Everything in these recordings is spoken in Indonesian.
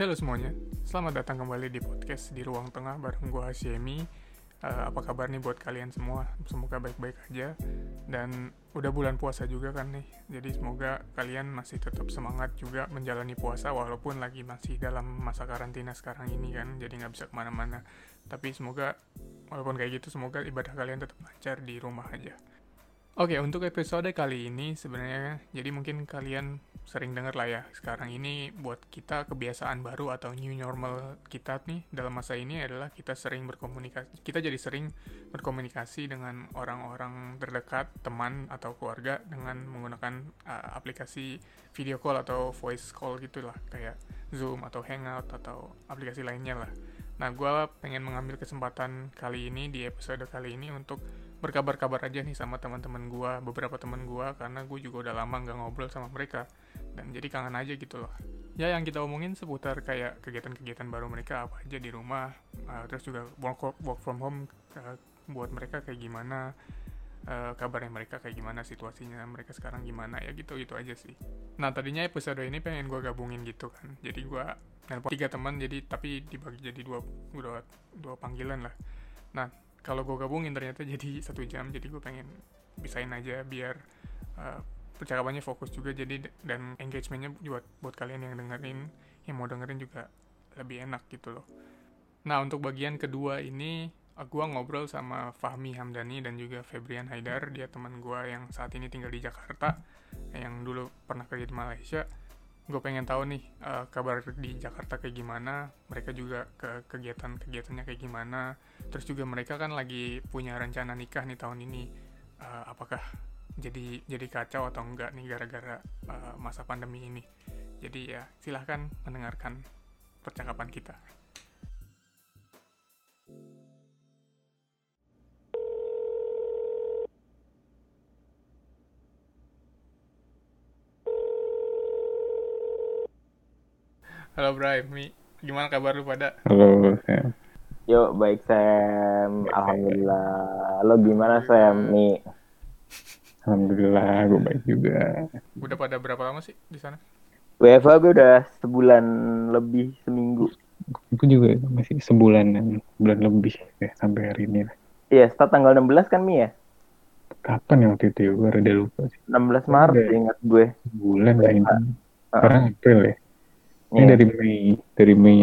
Halo semuanya, selamat datang kembali di podcast di Ruang Tengah bareng gue Hasyemi. Uh, apa kabar nih buat kalian semua? Semoga baik-baik aja. Dan udah bulan puasa juga kan nih, jadi semoga kalian masih tetap semangat juga menjalani puasa walaupun lagi masih dalam masa karantina sekarang ini kan, jadi nggak bisa ke mana-mana. Tapi semoga walaupun kayak gitu, semoga ibadah kalian tetap lancar di rumah aja. Oke, untuk episode kali ini sebenarnya jadi mungkin kalian sering dengar lah ya sekarang ini buat kita kebiasaan baru atau new normal kita nih dalam masa ini adalah kita sering berkomunikasi kita jadi sering berkomunikasi dengan orang-orang terdekat teman atau keluarga dengan menggunakan uh, aplikasi video call atau voice call gitulah kayak Zoom atau Hangout atau aplikasi lainnya lah. Nah, gue pengen mengambil kesempatan kali ini di episode kali ini untuk berkabar-kabar aja nih sama teman-teman gue, beberapa teman gue, karena gue juga udah lama nggak ngobrol sama mereka, dan jadi kangen aja gitu loh. Ya yang kita omongin seputar kayak kegiatan-kegiatan baru mereka apa aja di rumah, uh, terus juga work, work from home uh, buat mereka kayak gimana, uh, kabarnya mereka kayak gimana, situasinya mereka sekarang gimana, ya gitu-gitu aja sih. Nah tadinya episode ini pengen gue gabungin gitu kan, jadi gue nelpon tiga teman, jadi tapi dibagi jadi dua, dua, dua panggilan lah. Nah kalau gue gabungin ternyata jadi satu jam jadi gue pengen bisain aja biar uh, percakapannya fokus juga jadi dan engagementnya buat buat kalian yang dengerin yang mau dengerin juga lebih enak gitu loh. Nah untuk bagian kedua ini gue ngobrol sama Fahmi Hamdani dan juga Febrian Haidar. Dia teman gue yang saat ini tinggal di Jakarta yang dulu pernah kerja di Malaysia. Gue pengen tahu nih uh, kabar di Jakarta kayak gimana mereka juga ke kegiatan kegiatannya kayak gimana. Terus juga mereka kan lagi punya rencana nikah nih tahun ini. Uh, apakah jadi jadi kacau atau enggak nih gara-gara uh, masa pandemi ini jadi ya silahkan mendengarkan percakapan kita Halo Bray, Mi. Gimana kabar lu pada? Halo Sam. Yuk, baik Sam. Alhamdulillah. Lo gimana Sam, Mi? Alhamdulillah, gue baik juga. Udah pada berapa lama sih di sana? WFA gue udah sebulan lebih, seminggu. Gue juga masih sebulan, bulan lebih ya sampai hari ini. Iya, start tanggal 16 kan Mi ya? Kapan ya waktu itu ya? Gue rada lupa sih. 16 Maret, ingat gue. Bulan lah ini. Sekarang April ya? Ini yeah. dari Mei, dari Mei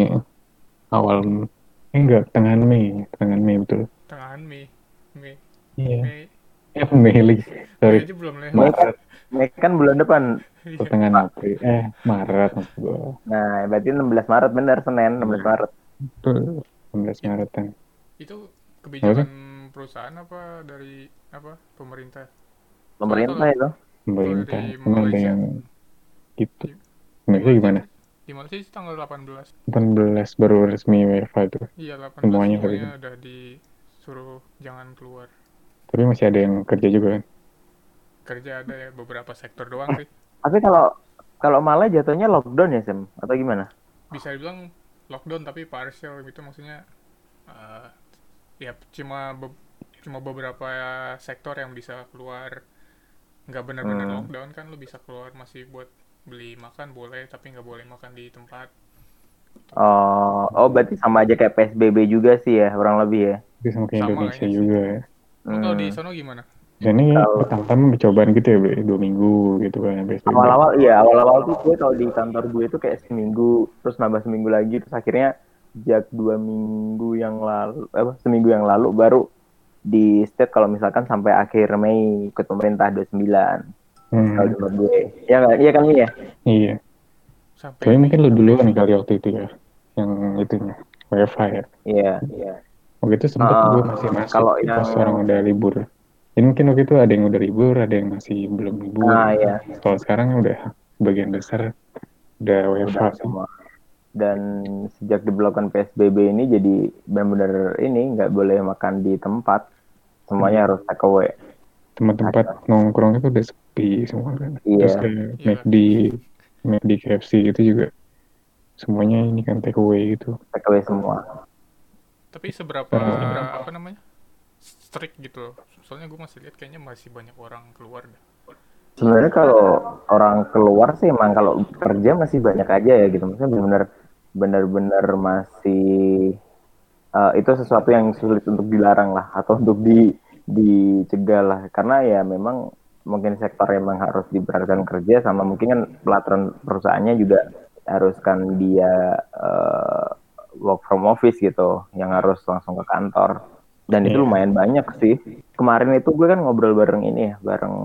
awal eh enggak tengah Mei, tengah Mei betul. Tengah Mei. Mei. Iya. Mei. Ya Mei. Sorry. Maret. Mei kan bulan depan. Pertengahan April. Eh, Maret gua. Nah, berarti 16 Maret benar Senin 16 Maret. Betul. 16 Maret kan. Itu kebijakan apa? perusahaan apa dari apa pemerintah? Pemerintah itu. Pemerintah. Ada yang gitu. Malaysia gimana? di Malaysia sih tanggal 18 18 baru resmi WFH itu iya 18 semuanya, semuanya udah disuruh jangan keluar tapi masih ada yang kerja juga kan? Kerja ada ya beberapa sektor doang sih. tapi kalau kalau malah jatuhnya lockdown ya Sam? Atau gimana? Bisa dibilang lockdown tapi partial gitu maksudnya. Uh, ya cuma be cuma beberapa sektor yang bisa keluar. Nggak benar-benar hmm. lockdown kan lu bisa keluar masih buat beli makan boleh tapi nggak boleh makan di tempat. Oh oh berarti sama aja kayak psbb juga sih ya kurang lebih ya? Sama kayak Indonesia juga ya kalau di sana gimana ini pertama-tama percobaan gitu ya dua minggu gitu kan awal-awal iya awal-awal tuh gue kalau di kantor gue itu kayak seminggu terus nambah seminggu lagi terus akhirnya sejak dua minggu yang lalu apa seminggu yang lalu baru di state kalau misalkan sampai akhir Mei ikut pemerintah 29 Hmm. Kalau menurut gue. Ya nggak? Iya kan ya? Iya. Sampai Tapi mungkin lu dulu kan kali waktu itu ya. Yang itunya. WFH ya. Iya, iya. Waktu itu sempat uh, gue masih masuk kalau yang... pas orang udah libur. Jadi mungkin waktu itu ada yang udah libur, ada yang masih belum libur. Ah, iya. Kalau sekarang udah bagian besar udah WFH semua. Dan sejak diberlakukan PSBB ini jadi benar-benar ini nggak boleh makan di tempat. Semuanya hmm. harus take away tempat-tempat nongkrong itu udah sepi semua kan. Iya. Terus kayak yeah. McD, McD KFC itu juga semuanya ini kan take away gitu. Take away semua. Tapi seberapa, uh, seberapa apa namanya? strict gitu. Soalnya gue masih lihat kayaknya masih banyak orang keluar dah. Sebenarnya kalau orang keluar sih emang kalau kerja masih banyak aja ya gitu. Maksudnya benar-benar benar-benar masih uh, itu sesuatu yang sulit untuk dilarang lah atau untuk di dicegah lah karena ya memang mungkin sektor memang harus diberatkan kerja sama mungkin kan pelaturan perusahaannya juga haruskan dia uh, work from office gitu yang harus langsung ke kantor dan yeah. itu iya. lumayan banyak sih kemarin itu gue kan ngobrol bareng ini ya bareng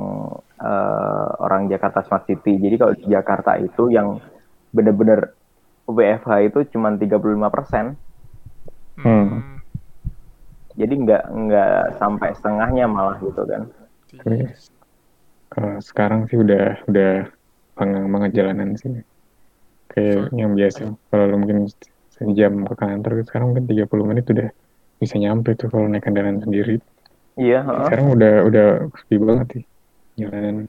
uh, orang Jakarta Smart City jadi kalau di Jakarta itu yang bener-bener WFH itu cuma 35 persen hmm. jadi nggak nggak sampai setengahnya malah gitu kan yes. kalau sekarang sih udah udah pengang banget jalanan sih kayak yang biasa kalau mungkin sejam ke kantor sekarang mungkin 30 menit udah bisa nyampe tuh kalau naik kendaraan sendiri. Iya. Uh. Sekarang udah udah sepi banget sih jalanan.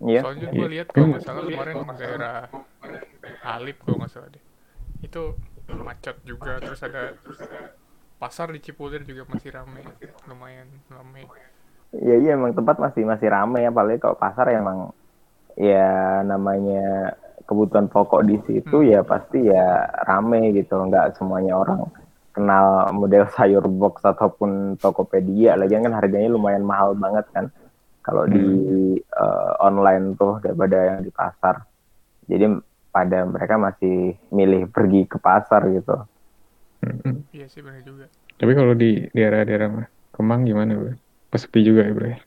Iya. Soalnya gue lihat kalau nggak salah kemarin daerah Halip kalau nggak salah deh. Itu macet juga terus ada pasar di Cipulir juga masih ramai lumayan ramai. Iya iya emang tempat masih masih ramai ya apalagi kalau pasar emang ya namanya kebutuhan pokok di situ hmm. ya pasti ya rame gitu nggak semuanya orang kenal model sayur box ataupun Tokopedia lagi kan harganya lumayan mahal banget kan kalau hmm. di uh, online tuh daripada yang di pasar jadi pada mereka masih milih pergi ke pasar gitu hmm. iya sih benar juga tapi kalau di daerah-daerah Kemang gimana bro? Sepi juga ya bro? Ya?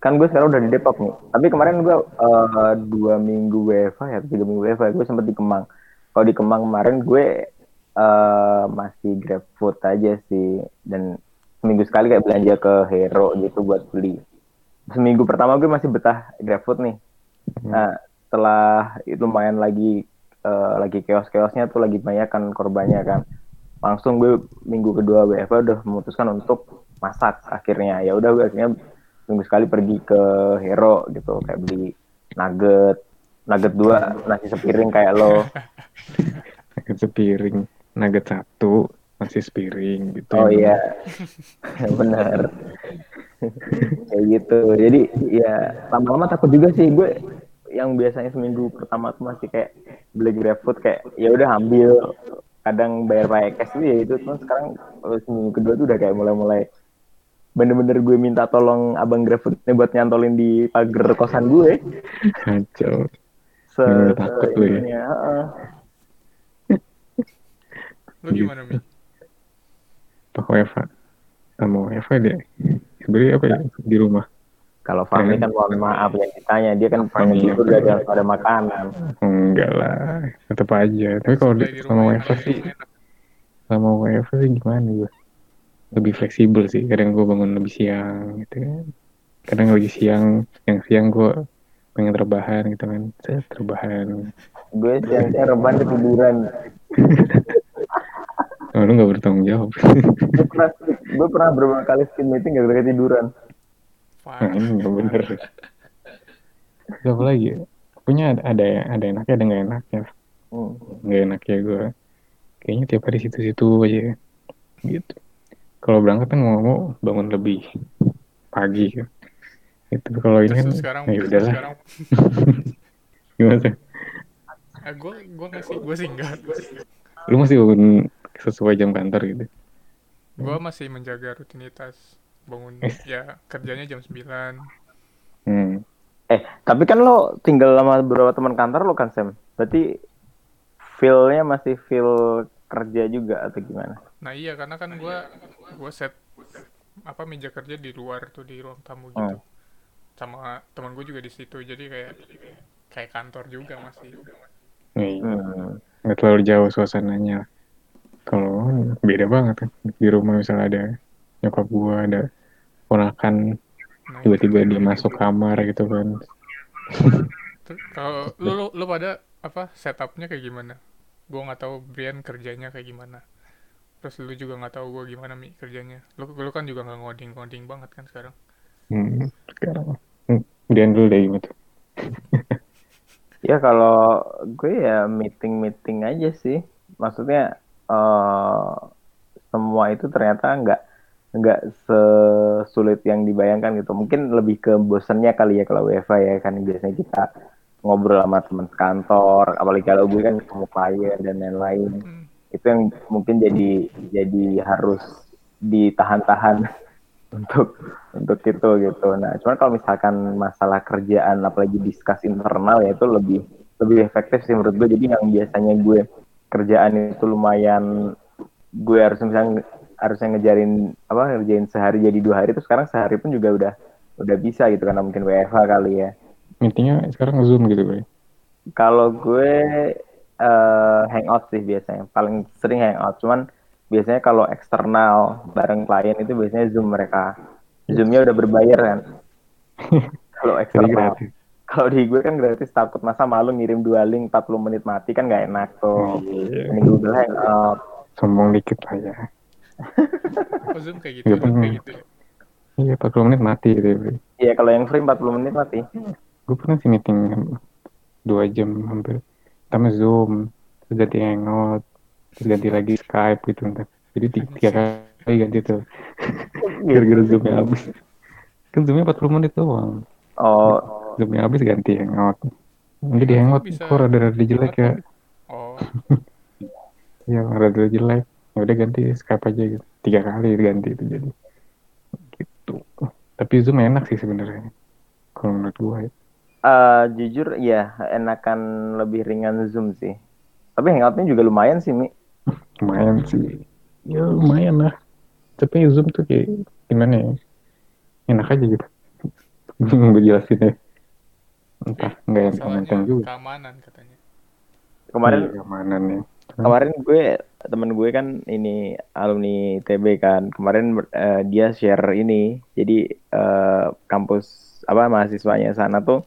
Kan gue sekarang udah di Depok nih. Tapi kemarin gue uh, dua minggu WFA ya tiga minggu WFA gue sempet di Kemang. Kalau di Kemang kemarin gue uh, masih grab food aja sih. Dan seminggu sekali kayak belanja ke Hero gitu buat beli. Seminggu pertama gue masih betah grab food nih. Hmm. nah setelah itu lumayan lagi uh, lagi keos-keosnya tuh lagi banyak kan korbannya kan. Langsung gue minggu kedua WFA udah memutuskan untuk masak akhirnya. Ya udah gue akhirnya minggu sekali pergi ke Hero gitu kayak beli nugget. Nugget dua nasi sepiring kayak lo. Nugget sepiring nugget satu nasi sepiring gitu oh iya benar. Kayak gitu. Jadi ya lama-lama takut juga sih. Gue yang biasanya seminggu pertama tuh masih kayak beli GrabFood kayak ya udah ambil. Kadang bayar pakai cash ya itu. Tuh sekarang seminggu kedua tuh udah kayak mulai-mulai bener-bener gue minta tolong abang GrabFoodnya buat nyantolin di pagar kosan gue. Kacau. Se takut gue. Ya. Lu gimana, Mi? Pak Eva. Sama Eva deh. Sebenernya apa ya? Di rumah. Kalau Fahmi kan mohon maaf yang ditanya. Dia kan pengen tidur gak ada makanan. Enggak lah. Tetep aja. Tapi kalau sama Eva sih. Sama Eva sih gimana gue? Lebih fleksibel sih kadang gue bangun lebih siang gitu kan. Kadang lagi siang yang siang gue pengen terbahan gitu kan saya terbahan gue siang siang rebahan ketiduran oh, lu gak bertanggung jawab. Gue pernah gue pernah beberapa kali skin meeting gak ketiduran nah, ini gak bener. Apa lagi ya? punya ada ada ada enaknya ada nggak enaknya. Hmm. nggak enaknya gue kayaknya tiap hari situ-situ aja. Gitu kalau berangkat kan mau mau bangun lebih pagi. Kan itu kalau ini kan sekarang, ya udahlah gimana sih eh, gue gue ngasih gue sih enggak. Lu masih bangun sesuai jam kantor gitu? Gue masih menjaga rutinitas bangun eh. ya kerjanya jam 9 hmm. eh tapi kan lo tinggal sama beberapa teman kantor lo kan Sam? Berarti feelnya masih feel kerja juga atau gimana nah iya karena kan gue gue set apa meja kerja di luar tuh di ruang tamu gitu. Oh. sama teman gue juga di situ jadi kayak kayak kantor juga masih. hmm. nggak terlalu jauh suasananya. Kalau beda banget kan. Di rumah misalnya ada nyokap gue ada ponakan nah, tiba-tiba dia masuk kamar gitu kan. Kalau lu, lu lu pada apa setupnya kayak gimana? Gue nggak tahu Brian kerjanya kayak gimana terus lu juga nggak tahu gue gimana mi kerjanya. Lu lu kan juga nggak ngoding ngoding banget kan sekarang. Hmm, sekarang. Dia dulu deh gitu ya kalau gue ya meeting meeting aja sih. Maksudnya uh, semua itu ternyata nggak nggak sesulit yang dibayangkan gitu. Mungkin lebih ke bosannya kali ya kalau WiFi ya kan biasanya kita ngobrol sama teman kantor. Apalagi kalau gue kan ketemu klien dan lain-lain. Hmm. Itu yang mungkin jadi jadi harus ditahan-tahan untuk untuk itu gitu. Nah cuman kalau misalkan masalah kerjaan apalagi discuss internal ya itu lebih lebih efektif sih menurut gue. Jadi yang biasanya gue kerjaan itu lumayan gue harus misalnya harusnya ngejarin apa ngerjain sehari jadi dua hari itu sekarang sehari pun juga udah udah bisa gitu karena mungkin WFH kali ya. Meetingnya sekarang zoom gitu gue. kalau gue eh, hangout sih biasanya paling sering hangout cuman biasanya kalau eksternal bareng klien itu biasanya zoom mereka zoomnya udah berbayar kan kalau eksternal gratis. kalau di gue kan gratis takut masa malu ngirim dua link 40 menit mati kan nggak enak tuh Iya. ini Google Hangout Sombong dikit lah ya. Oh, Zoom kayak gitu, Iya, Zoom kayak gitu ya. Iya 40 menit mati gitu ya. Iya kalau yang free 40 menit mati Gue pernah sih meeting dua jam hampir. Pertama zoom, terus ganti hangout, terus ganti lagi Skype gitu. ntar. Jadi tiga, tiga kali ganti tuh. Gara-gara zoomnya habis. Kan zoomnya 40 menit doang. oh Zoomnya habis ganti hangout. Nanti di hangout Bisa kok rada-rada jelek ya. Oh, Iya rada jelek. Ya udah ganti Skype aja gitu. Tiga kali ganti itu jadi. Gitu. Tapi zoom enak sih sebenarnya. Kalau menurut gue ya. Eh, jujur ya enakan lebih ringan zoom sih. Tapi hangoutnya juga lumayan sih mi. Lumayan sih. Ya lumayan lah. Tapi zoom tuh kayak gimana ya? Enak aja gitu. Bingung gue jelasinnya. Entah nggak yang komentar juga. keamanan katanya. kemarin Iya, keamanan ya. kemarin gue temen gue kan ini alumni TB kan. Kemarin eh, dia share ini. Jadi eh, kampus apa mahasiswanya sana tuh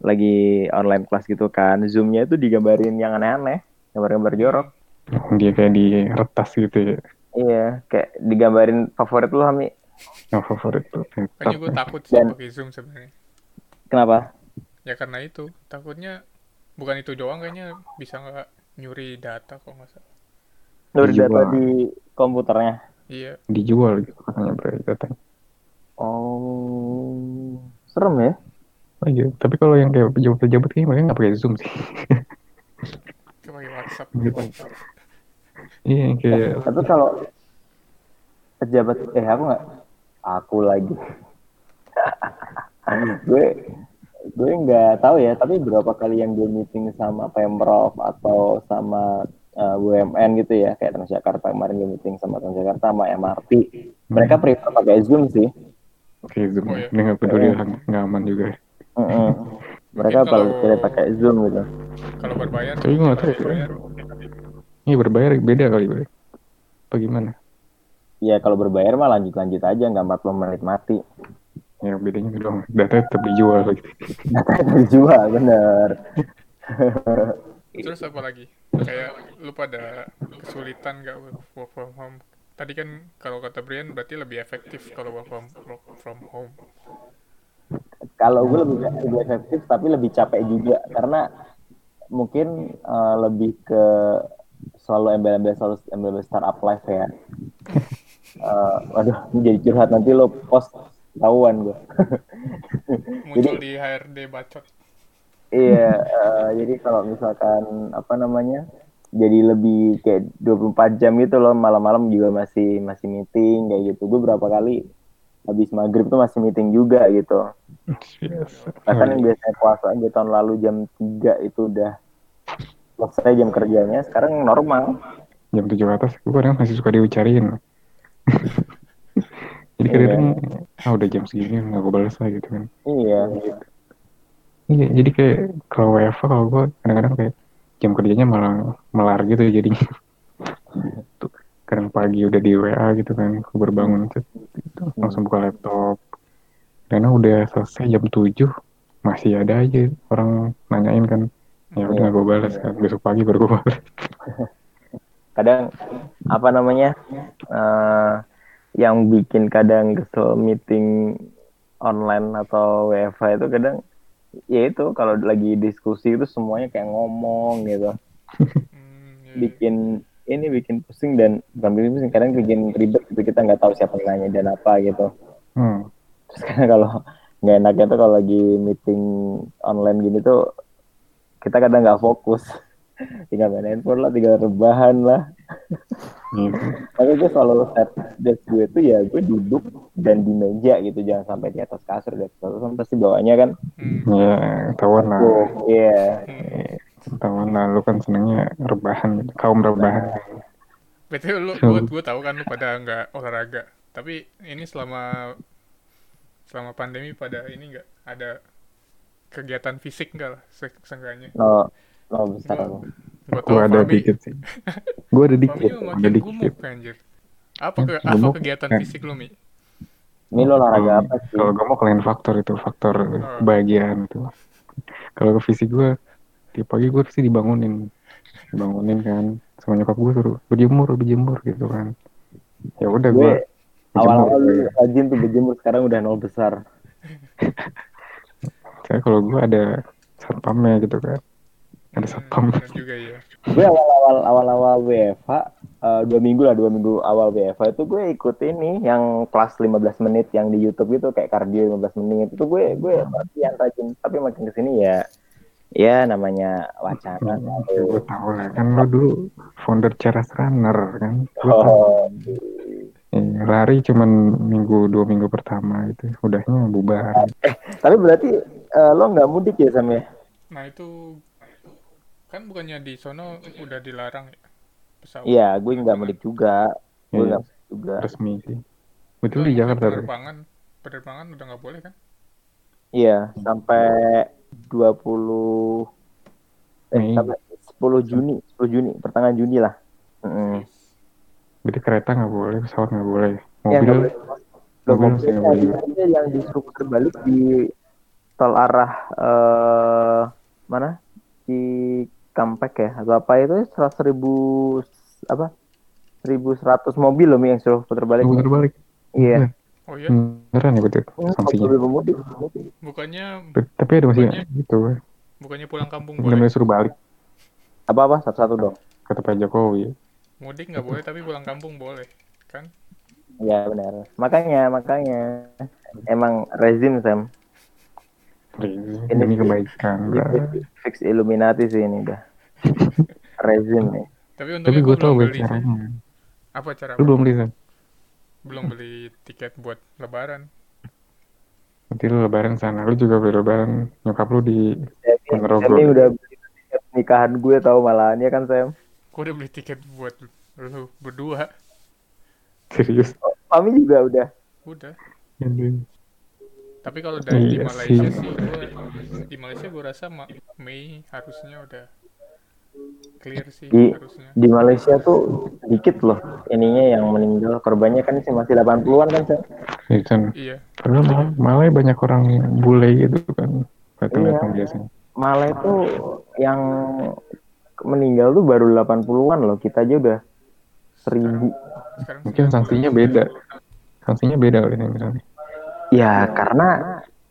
lagi online kelas gitu kan. Zoomnya itu digambarin yang aneh-aneh gambar-gambar jorok. Oh, dia kayak di retas gitu ya. Iya kayak digambarin favorit lu Hami. Yang favorit tuh Kayaknya gue takut sih Dan- pakai Zoom sebenarnya. kenapa? Ya karena itu, takutnya bukan itu doang kayaknya bisa nggak nyuri data kok nggak salah. Nur data di komputernya? Iya, dijual gitu katanya berarti datanya oh serem ya oh iya tapi kalau yang kayak pejabat-pejabat kayaknya mereka nggak pakai zoom sih. Pakai WhatsApp. Gitu. iya yang kayak tapi kalau pejabat eh aku nggak aku lagi. Gue gue nggak tahu ya tapi berapa kali yang gue meeting sama pemprov atau sama eh, BUMN gitu ya kayak Transjakarta kemarin gue meeting sama Transjakarta sama MRT mereka prefer pakai Zoom sih. Pakai zoom. Oh, iya. dia nggak peduli lah nggak aman juga Mm-mm. mereka kalau- pilih pakai Zoom gitu Kalau berbayar, Tapi nggak tahu ya. ini berbayar beda kali bre apa gimana ya kalau berbayar mah lanjut lanjut aja nggak 40 menit mati ya bedanya gitu doang data tetap dijual gitu dijual bener Terus apa lagi? Kayak lu pada kesulitan nggak work from home? Tadi kan kalau kata Brian berarti lebih efektif kalau work from work from home. Kalau gue lebih lebih efektif tapi lebih capek juga. Karena mungkin eh, lebih ke selalu embel-embel selalu embel-embel startup life ya. Eh, waduh ini jadi curhat. Nanti lo post tahuan gue Muncul di HRD bacot. iya eh, jadi kalau misalkan apa namanya jadi lebih kayak 24 jam gitu loh. Malam-malam juga masih masih meeting kayak gitu. Gue berapa kali habis maghrib tuh masih meeting juga gitu Bahkan yang biasanya puasa aja tahun lalu jam 3 itu udah selesai jam kerjanya, sekarang normal. jam tujuh ke atas gue kadang masih suka diucarin jadi Iya. kadang ah udah jam segini nggak gue balas lah gitu kan. Iya. iya jadi kayak kalau WFA kalau gue kadang-kadang kayak jam kerjanya malah melar gitu jadinya. Tuh, kadang pagi udah di WA gitu kan gue baru bangun set, gitu, langsung buka laptop karena udah selesai jam 7 masih ada aja orang nanyain kan ya udah Iya. gue balas kan besok pagi baru gue balas Kadang apa namanya? eh, yang bikin kadang kesel meeting online atau WFH itu kadang ya itu kalau lagi diskusi itu semuanya kayak ngomong gitu. Hmm, iya, iya. Bikin ini bikin pusing dan bukan bikin pusing kadang bikin ribet gitu kita nggak tahu siapa yang nanya dan apa gitu. hmm. Terus karena kalau nggak enaknya tuh kalau lagi meeting online gini tuh kita kadang nggak fokus tinggal main handphone lah tinggal rebahan lah Gitu. tapi gue selalu set desk gue tuh ya gue duduk dan di meja gitu jangan sampai di atas kasur di atas kasur kan pasti bawahnya kan Hmm. Ya, tahuan lah. oh iya Tahuan lah, lu kan senengnya rebahan. Kaum rebahan. Betul lu, gue gue tahu kan lu pada nggak olahraga. Tapi ini selama selama pandemi pada ini nggak ada kegiatan fisik nggak lah se- seenggaknya. no no besar Gua- Gue Gue ada dikit sih. Gue ada Fami dikit, ada dikit. gumuk anjir. Apa ke, apa gemuk. kegiatan Eh. fisik lu Mi? ini lo olahraga apa sih Kalau gue mau kalian faktor itu, faktor kebahagiaan itu. Kalau ke fisik gue, tiap pagi gue pasti dibangunin. Dibangunin kan. Sama nyokap gue suruh berjemur, berjemur gitu kan. Ya udah gue gue awal-awal rajin tuh berjemur sekarang udah nol besar Saya kalau gue ada satpamnya gitu kan. Ada satpam. Hmm, bener juga ya. gue awal-awal awal-awal WFH eh, dua minggu lah dua minggu awal WFH itu gue ikut ini yang kelas 15 menit yang di YouTube gitu kayak kardio 15 menit itu gue gue latihan rajin tapi makin ke sini ya ya namanya wacana gue tahu lah kan lo dulu founder Ceras Runner kan. Tahu. Iya, lari cuman minggu dua minggu pertama itu udahnya bubar. tapi berarti eh, lo nggak mudik ya Sam ya Nah itu kan bukannya di sono udah dilarang ya pesawat. iya gue nggak mudik juga gue Iya. mudik juga resmi sih. Betul di Jakarta. Penerbangan penerbangan udah nggak boleh kan? iya sampai 20 eh Mei. sampai 10 Juni 10 Juni pertengahan Juni lah Mm-mm. Berarti kereta nggak boleh, pesawat nggak boleh. Ya, Mobil, boleh. Loh, mobil masih nggak boleh. mobilnya yang disuruh putar balik di tol arah eh mana di Kampek ya atau apa itu seratus ribu apa seribu seratus mobil loh yang suruh putar balik Putar balik. iya Oh ya, Beneran ya betul sanksinya. mobil bukannya Tapi ada masih Bukannya- gitu. bukannya pulang kampung boleh. Benar-benar suruh balik apa apa satu satu dong kata Pak Jokowi. Mudik nggak boleh tapi pulang kampung boleh kan? Iya benar makanya makanya emang rezim Sam Ini, Ini- ini kebaikan. fix Illuminati sih ini udah rezim nih Tapi Tapi untungnya gue gue tau beli sih. caranya. Apa cara? Lu belum beli kan? belum beli tiket buat lebaran. Nanti lu lebaran sana. Lu juga beli lebaran. Nyokap lu di Ponorogo. Sam ini udah beli tiket nikahan gue tahu malahan ya kan Sam Gue udah beli tiket buat lu berdua. serius. Kami juga udah Udah. Tapi kalau dari di Iya Malaysia sih. sih, gua, di Malaysia gue rasa Ma- Mei harusnya udah clear sih Di- harusnya. di Malaysia tuh sedikit loh ininya yang meninggal korbannya kan sih masih 80-an kan Sam? Di sana. Iya. Padahal malah, banyak orang bule gitu kan. Iya. biasanya. Malah itu yang meninggal tuh baru 80-an loh kita aja udah seribu. Sekarang Mungkin sanksinya beda. Sanksinya beda kali ini misalnya. ya karena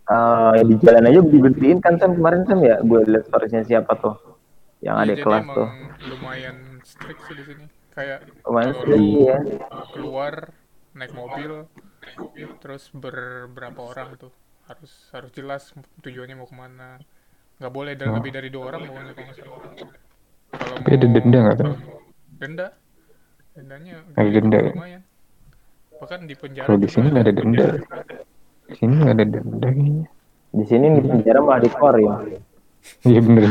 eh, di jalan aja dibersihin kan Sam kemarin Sam ya? Gue lihat storiesnya siapa tuh? Yang Iya, ada kelas tuh. lumayan strict sih di sini. Kayak lumayan kalau sih lu ya keluar naik mobil terus beberapa orang tuh. Harus harus jelas tujuannya mau ke mana. Nggak boleh dan Oh. lebih dari dua orang pokoknya kalau nggak salah kalau Tapi ada denda nggak tuh? denda dendanya Ada denda ya? lumayan bahkan di penjara Kalau di sini nggak ada denda. Di sini nggak ada denda kayaknya. di sini di penjara malah dikeluarin Iya bener.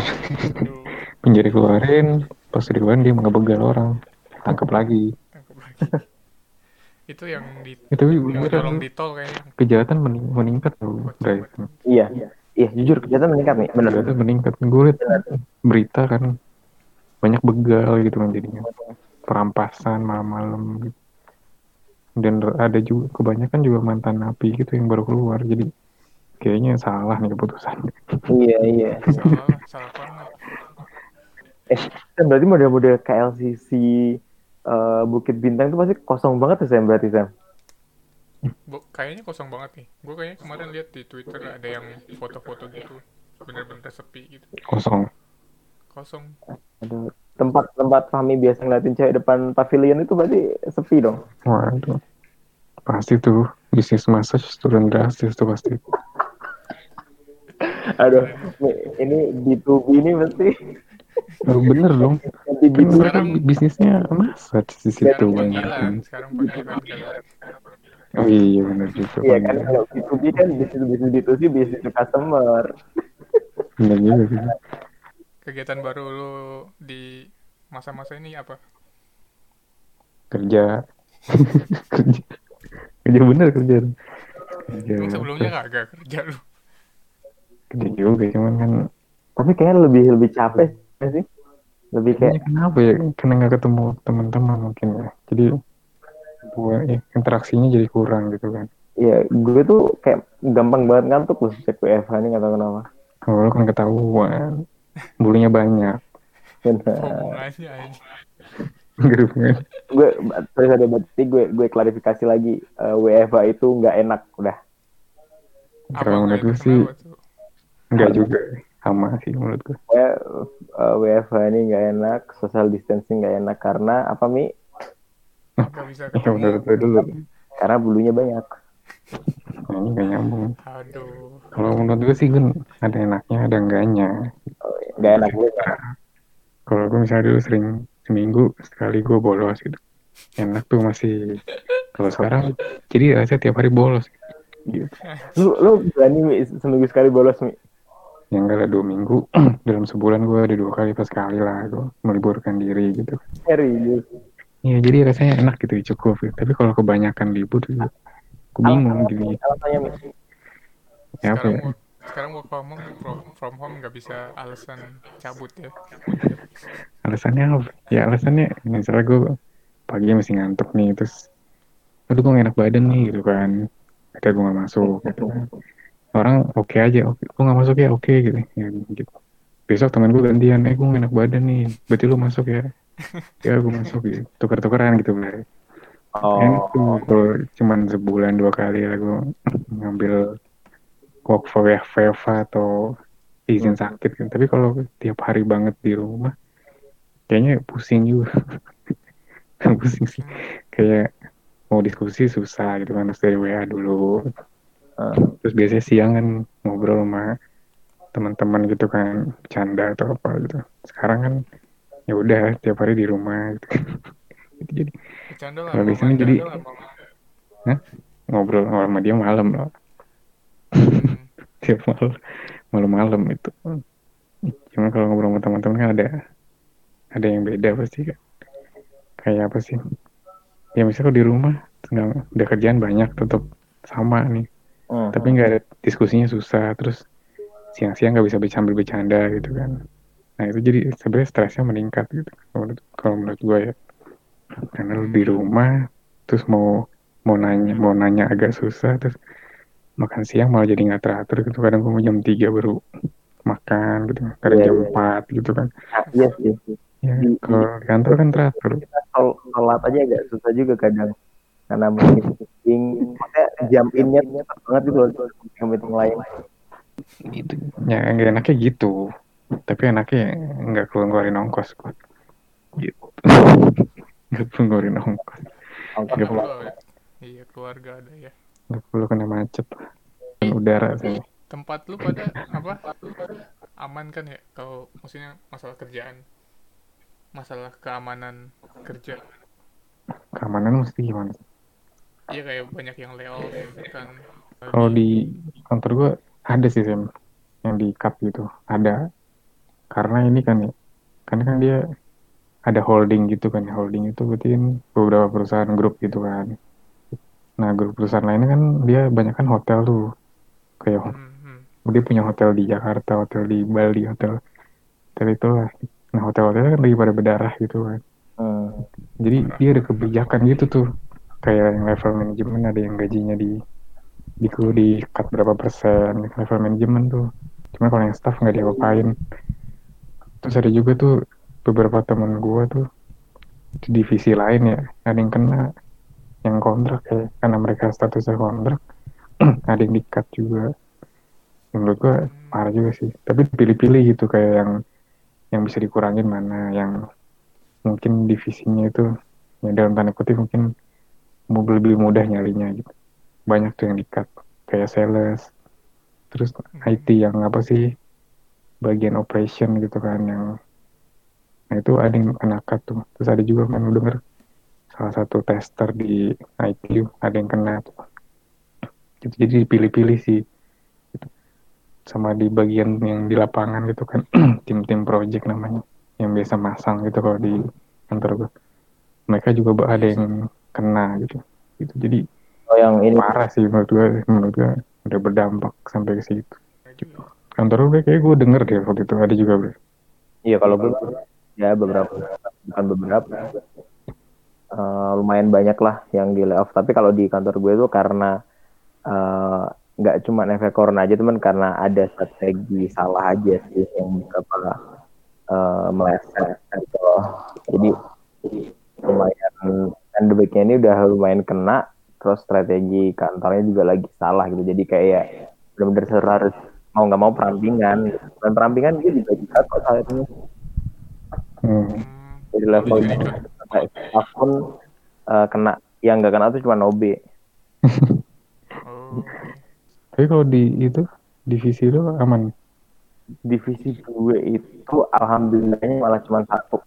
Penjara keluarin, pas dikeluarin dia ngebegal orang. Tangkap lagi. tangkap lagi. itu yang di Ya, tapi yang beneran tolong di tol kayaknya kejahatan mening- meningkat loh guys. iya iya jujur kejahatan meningkat nih bener Kejahatan meningkat. Gue liat berita kan banyak begal gitu kan jadinya. Perampasan malam-malam gitu. Dan ada juga kebanyakan juga mantan napi gitu yang baru keluar. Jadi kayaknya salah nih keputusan. iya iya salah lah, salah banget eh berarti model-model KLCC eh, Bukit Bintang itu pasti kosong banget ya Sam berarti Sam Bo- kayaknya kosong banget nih gue kayaknya kemarin lihat di twitter ada yang foto-foto gitu bener-bener sepi gitu Kosong. Kosong Aduh, tempat-tempat Fahmi biasa ngeliatin cewek depan pavilion itu berarti sepi dong Waduh. Pasti tuh bisnis massage turun drastis tuh pasti. Aduh, ini B2B ini mesti Oh, bener dong. nanti Kan B2B. mereka bisnisnya masa di situ sekarang banyak. sekarang Oh iya bener juga. Iya kan kalau B2B kan bisnis bisnis B2C bisnis to customer. Bener juga. Kegiatan baru lu di masa-masa ini apa Kerja. kerja. Kerja bener kerja. Kerja. Emang sebelumnya kagak kerja lu Kerja juga cuman kan Tapi kayaknya lebih lebih capek nggak sih. Lebih kayak Kayaknya kenapa ya? Karena nggak ketemu teman-teman mungkin ya. Jadi buat ya, interaksinya jadi kurang gitu kan. Iya, gue tuh kayak gampang banget ngantuk loh cek WFH ini nggak tahu kenapa. Kalau kan ketahuan, bulunya banyak. Gue terus ada berarti gue gue klarifikasi lagi Eh, WFH itu nggak enak udah. Kalau menurut gue nggak sih enggak juga. Sama sih menurut gue. Ya, eh, WFH ini nggak enak, social distancing nggak enak karena apa mi? nggak bisa Ya menurut ketemu gue dulu. Karena bulunya banyak. Nah, ini nggak nyambung. aduh Kalau menurut gue sih kan ada enaknya, ada enggaknya. Oh, iya, Nggak enak gue. Kalau gue misalnya dulu sering seminggu sekali gue bolos gitu. Enak tuh masih. Kalau sekarang jadi rasanya tiap hari bolos. Gitu. Lu lu berani mi seminggu sekali bolos mi? Ya enggak lah dua minggu dalam sebulan gue ada dua kali pas sekali lah gue meliburkan diri gitu. Serius. Iya jadi rasanya enak gitu cukup. gitu. Tapi kalau kebanyakan libur tuh gue bingung gitu. Alasannya? Ya apa sekarang ya? sekarang work from home from, from home nggak bisa alasan cabut ya Alasannya apa? Ya alasannya misalnya gue pagi masih ngantuk nih terus aduh gue gak enak badan nih gitu kan. Ada gue gak masuk gitu kan. Orang oke aja, oke, gue gak masuk ya oke gitu. Ya, gitu. Besok teman gue gantian, eh gue gak enak badan nih, berarti lu masuk ya. Ya gue masuk gitu. Tuker-tukeran gitu Blay. Oh, kalau cuman sebulan dua kali lah gue ngambil work for WFH atau izin sakit kan. Tapi kalau tiap hari banget di rumah, kayaknya pusing juga. pusing sih. Kayak mau diskusi susah gitu kan, harus dari WA dulu. eh, Terus biasanya siang kan ngobrol sama teman-teman gitu kan, bercanda atau apa gitu. Sekarang kan ya udah tiap hari di rumah gitu. Gitu jadi bercanda lah sama sini jadi- lah, ngobrol sama dia malam loh. Hmm, tiap malam malam-malam itu. Cuma kalau ngobrol sama teman-teman kan ada ada yang beda pasti kan kayak apa sih? Ya misalnya kalau di rumah nggak udah kerjaan banyak tetap sama nih. Hmm. tapi nggak ada diskusinya susah terus siang-siang nggak bisa sambil bercanda gitu kan. Nah itu jadi sebenarnya stresnya meningkat gitu kalau menurut, kalau menurut gue ya karena lu di rumah terus mau mau nanya mau nanya agak susah terus makan siang malah jadi nggak teratur gitu. Kadang gue mau jam 3 baru makan gitu kadang Iya, jam iya. 4 gitu kan. Nah, iya sih. ya Di- kalau di kantor kan teratur. Sholat aja agak susah juga kadang. Karena mungkin meeting jam innya tetap banget gitu meeting meeting lain. Itu ya nggak enaknya gitu. Tapi enaknya nggak keluar ngeluarin ongkos gitu nggak perlu ngeluarin ongkos Ongkos Nggak perlu keluarga. iya keluarga ada ya. Nggak perlu kena macet. Dan udara sih tempat lu pada apa? Aman kan ya? Kalau maksudnya masalah kerjaan. Masalah keamanan kerja. Keamanan mesti gimana? Iya kayak banyak yang layoff gitu kan. Kalau di kantor gua ada sih Sam. Yang di cut gitu. Ada. Karena ini kan ya. Karena kan dia ada holding gitu kan. Holding itu berarti kan beberapa perusahaan grup gitu kan. Nah grup perusahaan lainnya kan dia banyak kan hotel tuh. Kayak Hmm, hmm. dia punya hotel di Jakarta hotel di Bali hotel hotel itulah. Nah hotel-hotelnya kan lagi pada berdarah gitu kan. Hmm. jadi dia ada kebijakan gitu tuh. Kayak yang level manajemen ada yang gajinya di di di cut berapa persen level manajemen tuh. Cuma kalau yang staff nggak diapa-apain. Terus ada juga tuh beberapa teman gua tuh di divisi lain ya ada yang kena yang kontrak ya. Karena mereka statusnya kontrak ada yang di cut juga menurut gua parah juga sih. Tapi pilih-pilih gitu kayak yang yang bisa dikurangin mana yang mungkin divisinya itu ya dalam tanda kutip mungkin lebih mudah nyalinya gitu. Banyak tuh yang di cut kayak sales terus IT yang apa sih bagian operation gitu kan yang nah itu ada yang kena cut tuh. Terus ada juga kan denger. Salah satu tester di IT ada yang kena tuh. Gitu, jadi dipilih-pilih sih. Gitu. sama di bagian yang di lapangan gitu kan. Tim-tim project namanya. Yang biasa masang gitu kalau di kantor gue mereka juga ada yang kena gitu. Gitu jadi Oh yang ini. parah sih menurut gue menurut gue udah berdampak sampai ke situ. Kantor gue kayak gue denger deh waktu itu. Ada juga bro Iya kalau gue ya beberapa bukan beberapa Eh, lumayan banyak lah yang di layoff. Tapi kalau di kantor gue itu karena eh, nggak cuma efek corona aja teman karena ada strategi salah aja sih yang beberapa eh, meleset gitu. Jadi lumayan endemiknya ini udah lumayan kena. Terus strategi kantornya juga lagi salah gitu. Jadi kayak benar-benar harus mau nggak mau perampingan. Dan perampingan dia dibagi kok saat ini hmm. Level Jadi sampai staff pun eh, kena yang nggak kena tuh cuma OB oh, oke. tapi kalau di itu divisi lu aman? Divisi gue itu alhamdulillahnya malah cuma satu.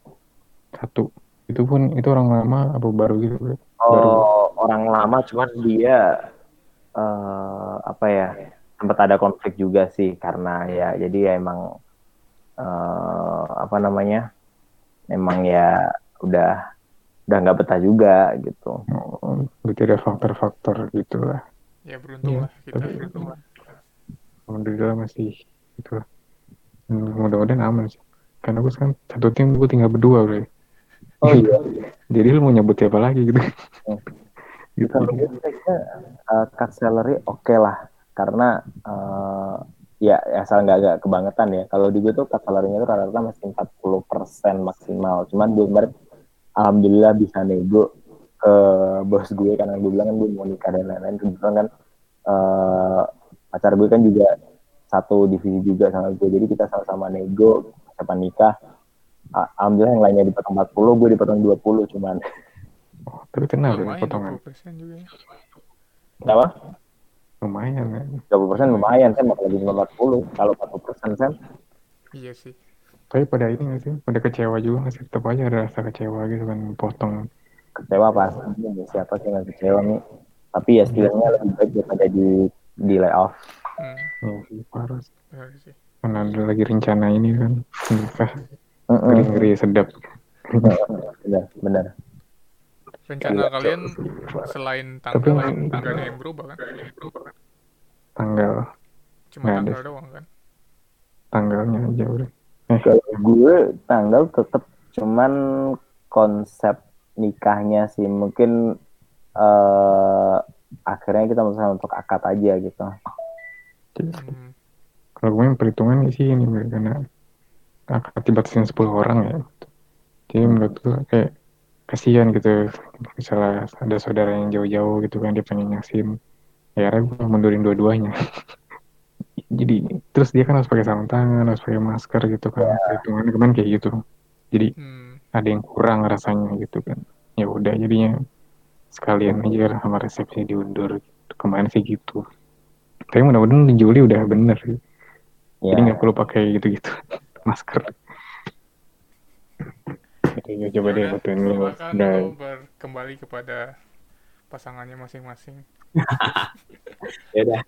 Satu. Itu pun itu orang lama apa baru gitu? Bro oh orang lama cuman dia eh apa ya sempat ada konflik juga sih karena ya jadi ya emang eh apa namanya emang ya udah udah nggak betah juga gitu. Berarti ada faktor-faktor gitu lah. Ya beruntung Iya, lah kita tapi- beruntung lah. alhamdulillah masih gitu. Lah Hmm, mudah-mudahan aman sih. Karena gue sekarang satu tim gue tinggal berdua bro. Oh iya. Jadi lu mau nyebut siapa lagi gitu? Hmm. gitu. Kalau gue kayaknya uh, cut salary oke lah. Karena eh, ya asal nggak agak kebangetan ya. Kalau di gue tuh cut salary-nya tuh rata-rata masih 40% maksimal. Cuman gue kemarin alhamdulillah bisa nego ke bos gue. Karena gue bilang kan gue mau nikah dan lain-lain. Kebetulan kan eh, pacar gue kan juga satu divisi juga sama gue. Jadi kita sama-sama nego kapan nikah. Alhamdulillah yang lainnya dipotong 40 gue dipotong 20 cuman. Tapi kena bro lumayan potongan? 20% juga ya. lumayan ya 30 persen lumayan kan bakal lebih 40 kalau 40 persen kan iya sih. Tapi pada ini nggak sih? Pada kecewa juga nggak sih? Tetap aja ada rasa kecewa gitu kan potong. Kecewa pasti. Siapa sih nggak kecewa nih tapi ya setidaknya lebih baik daripada di di layoff. Hmm, ya sih parah sih. sih. Mana ada lagi rencana ini kan? Nikah ngeri ngeri sedap. Benar benar rencana kalian selain Tapi tanggal yang- nggak ada yang berubah kan? Tanggal. Cuma Nggak ada tanggal sih. doang kan? Tanggalnya aja udah. Eh kalau gue tanggal tetap cuman konsep nikahnya sih. Mungkin eh akhirnya kita memutuskan untuk akad aja gitu. Hmm, kalau gue yang perhitungan sih ini karena akan dibatasin 10 orang ya. Jadi menurut gue kayak kasihan gitu misalnya ada saudara yang jauh-jauh gitu kan dia pengen nyaksin ya akhirnya gue mundurin dua-duanya. Jadi terus dia kan harus pakai sarung tangan harus pakai masker gitu kan. Perhitungannya kemarin kayak gitu. Jadi hmm, ada yang kurang rasanya gitu kan. Ya udah jadinya sekalian aja sama resepsi diundur. Gitu. kemarin sih gitu. Tapi mudah-mudahan di Juli udah bener sih. Ya. jadi nggak perlu pakai gitu-gitu masker. Oke, coba deh dulu silakan udah lo berkembali kepada pasangannya masing-masing Ya udah.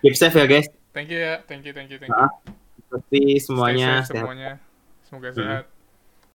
Keep safe ya guys. thank you ya thank you thank you thank you Maaf, Seperti Stay semuanya safe sehat. semuanya semoga Hmm. sehat